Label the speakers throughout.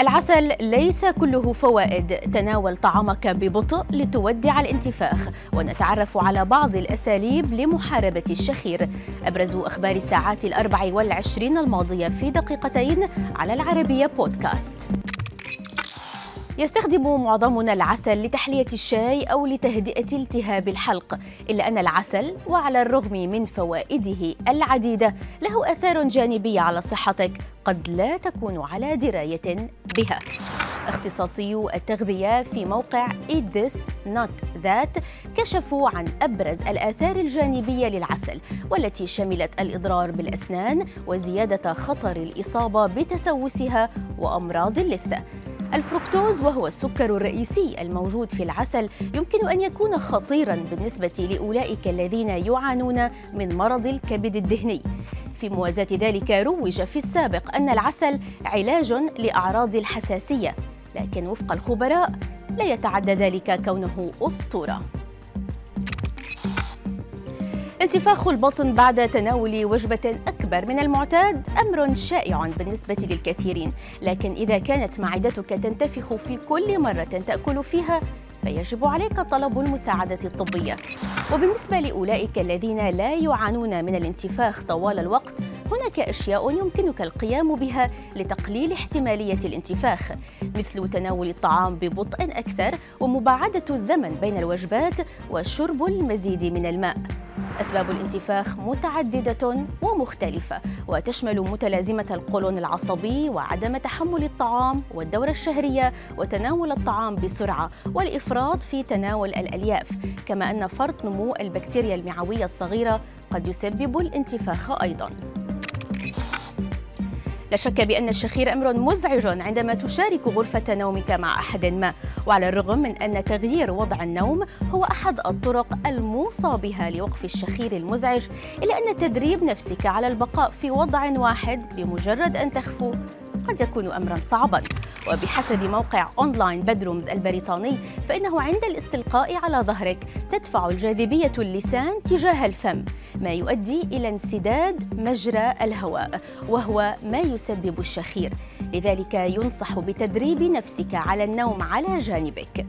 Speaker 1: العسل ليس كله فوائد. تناول طعامك ببطء لتودع الانتفاخ. ونتعرف على بعض الأساليب لمحاربة الشخير. أبرز أخبار الساعات الأربع والعشرين الماضية في دقيقتين على العربية بودكاست. يستخدم معظمنا العسل لتحلية الشاي أو لتهدئة التهاب الحلق إلا أن العسل وعلى الرغم من فوائده العديدة له آثار جانبية على صحتك قد لا تكون على دراية بها. اختصاصيو التغذية في موقع Eat This Not That كشفوا عن أبرز الآثار الجانبية للعسل والتي شملت الإضرار بالأسنان وزيادة خطر الإصابة بتسوسها وأمراض اللثة. الفركتوز وهو السكر الرئيسي الموجود في العسل يمكن أن يكون خطيرا بالنسبة لأولئك الذين يعانون من مرض الكبد الدهني. في موازاة ذلك روج في السابق أن العسل علاج لأعراض الحساسية لكن وفق الخبراء لا يتعدى ذلك كونه أسطورة. انتفاخ البطن بعد تناول وجبة أكبر من المعتاد أمر شائع بالنسبة للكثيرين. لكن إذا كانت معدتك تنتفخ في كل مرة تأكل فيها فيجب عليك طلب المساعدة الطبية. وبالنسبة لأولئك الذين لا يعانون من الانتفاخ طوال الوقت هناك أشياء يمكنك القيام بها لتقليل احتمالية الانتفاخ مثل تناول الطعام ببطء أكثر ومباعدة الزمن بين الوجبات وشرب المزيد من الماء. أسباب الانتفاخ متعددة ومختلفة وتشمل متلازمة القولون العصبي وعدم تحمل الطعام والدورة الشهرية وتناول الطعام بسرعة والإفراط في تناول الألياف. كما أن فرط نمو البكتيريا المعوية الصغيرة قد يسبب الانتفاخ أيضاً. لا شك بأن الشخير أمر مزعج عندما تشارك غرفة نومك مع أحد ما وعلى الرغم من أن تغيير وضع النوم هو أحد الطرق الموصى بها لوقف الشخير المزعج إلا أن تدريب نفسك على البقاء في وضع واحد بمجرد أن تغفو قد يكون امرا صعبا. وبحسب موقع Online Bedrooms البريطاني فإنه عند الاستلقاء على ظهرك تدفع الجاذبيه اللسان تجاه الفم ما يؤدي إلى انسداد مجرى الهواء وهو ما يسبب الشخير. لذلك ينصح بتدريب نفسك على النوم على جانبك.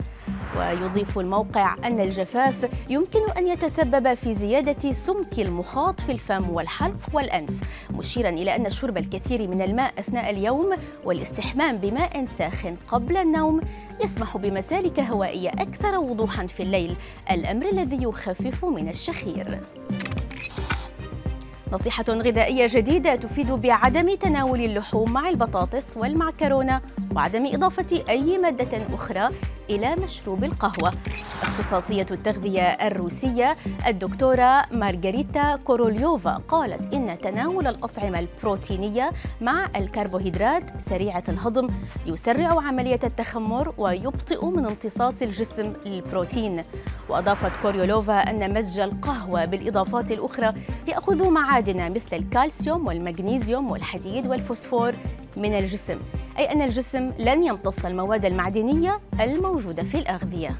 Speaker 1: ويضيف الموقع أن الجفاف يمكن أن يتسبب في زيادة سمك المخاط في الفم والحلق والأنف مشيرا إلى أن شرب الكثير من الماء أثناء اليوم والاستحمام بماء ساخن قبل النوم يسمح بمسالك هوائية أكثر وضوحا في الليل الأمر الذي يخفف من الشخير. نصيحة غذائية جديدة تفيد بعدم تناول اللحوم مع البطاطس والمعكرونة وعدم إضافة أي مادة أخرى إلى مشروب القهوة. اختصاصية التغذية الروسية الدكتورة مارغريتا كوروليوفا قالت إن تناول الأطعمة البروتينية مع الكربوهيدرات سريعة الهضم يسرع عملية التخمر ويبطئ من امتصاص الجسم للبروتين وأضافت كوريولوفا أن مزج القهوة بالإضافات الأخرى يأخذ معادن مثل الكالسيوم والمغنيسيوم والحديد والفوسفور من الجسم أي أن الجسم لن يمتص المواد المعدنية الموجودة في الأغذية.